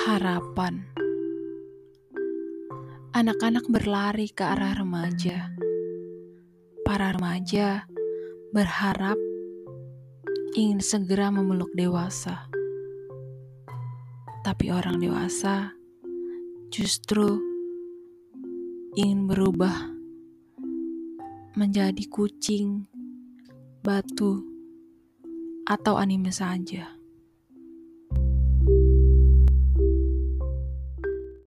harapan. Anak-anak berlari ke arah remaja. Para remaja berharap ingin segera memeluk dewasa. Tapi orang dewasa justru ingin berubah menjadi kucing, batu, atau anime saja.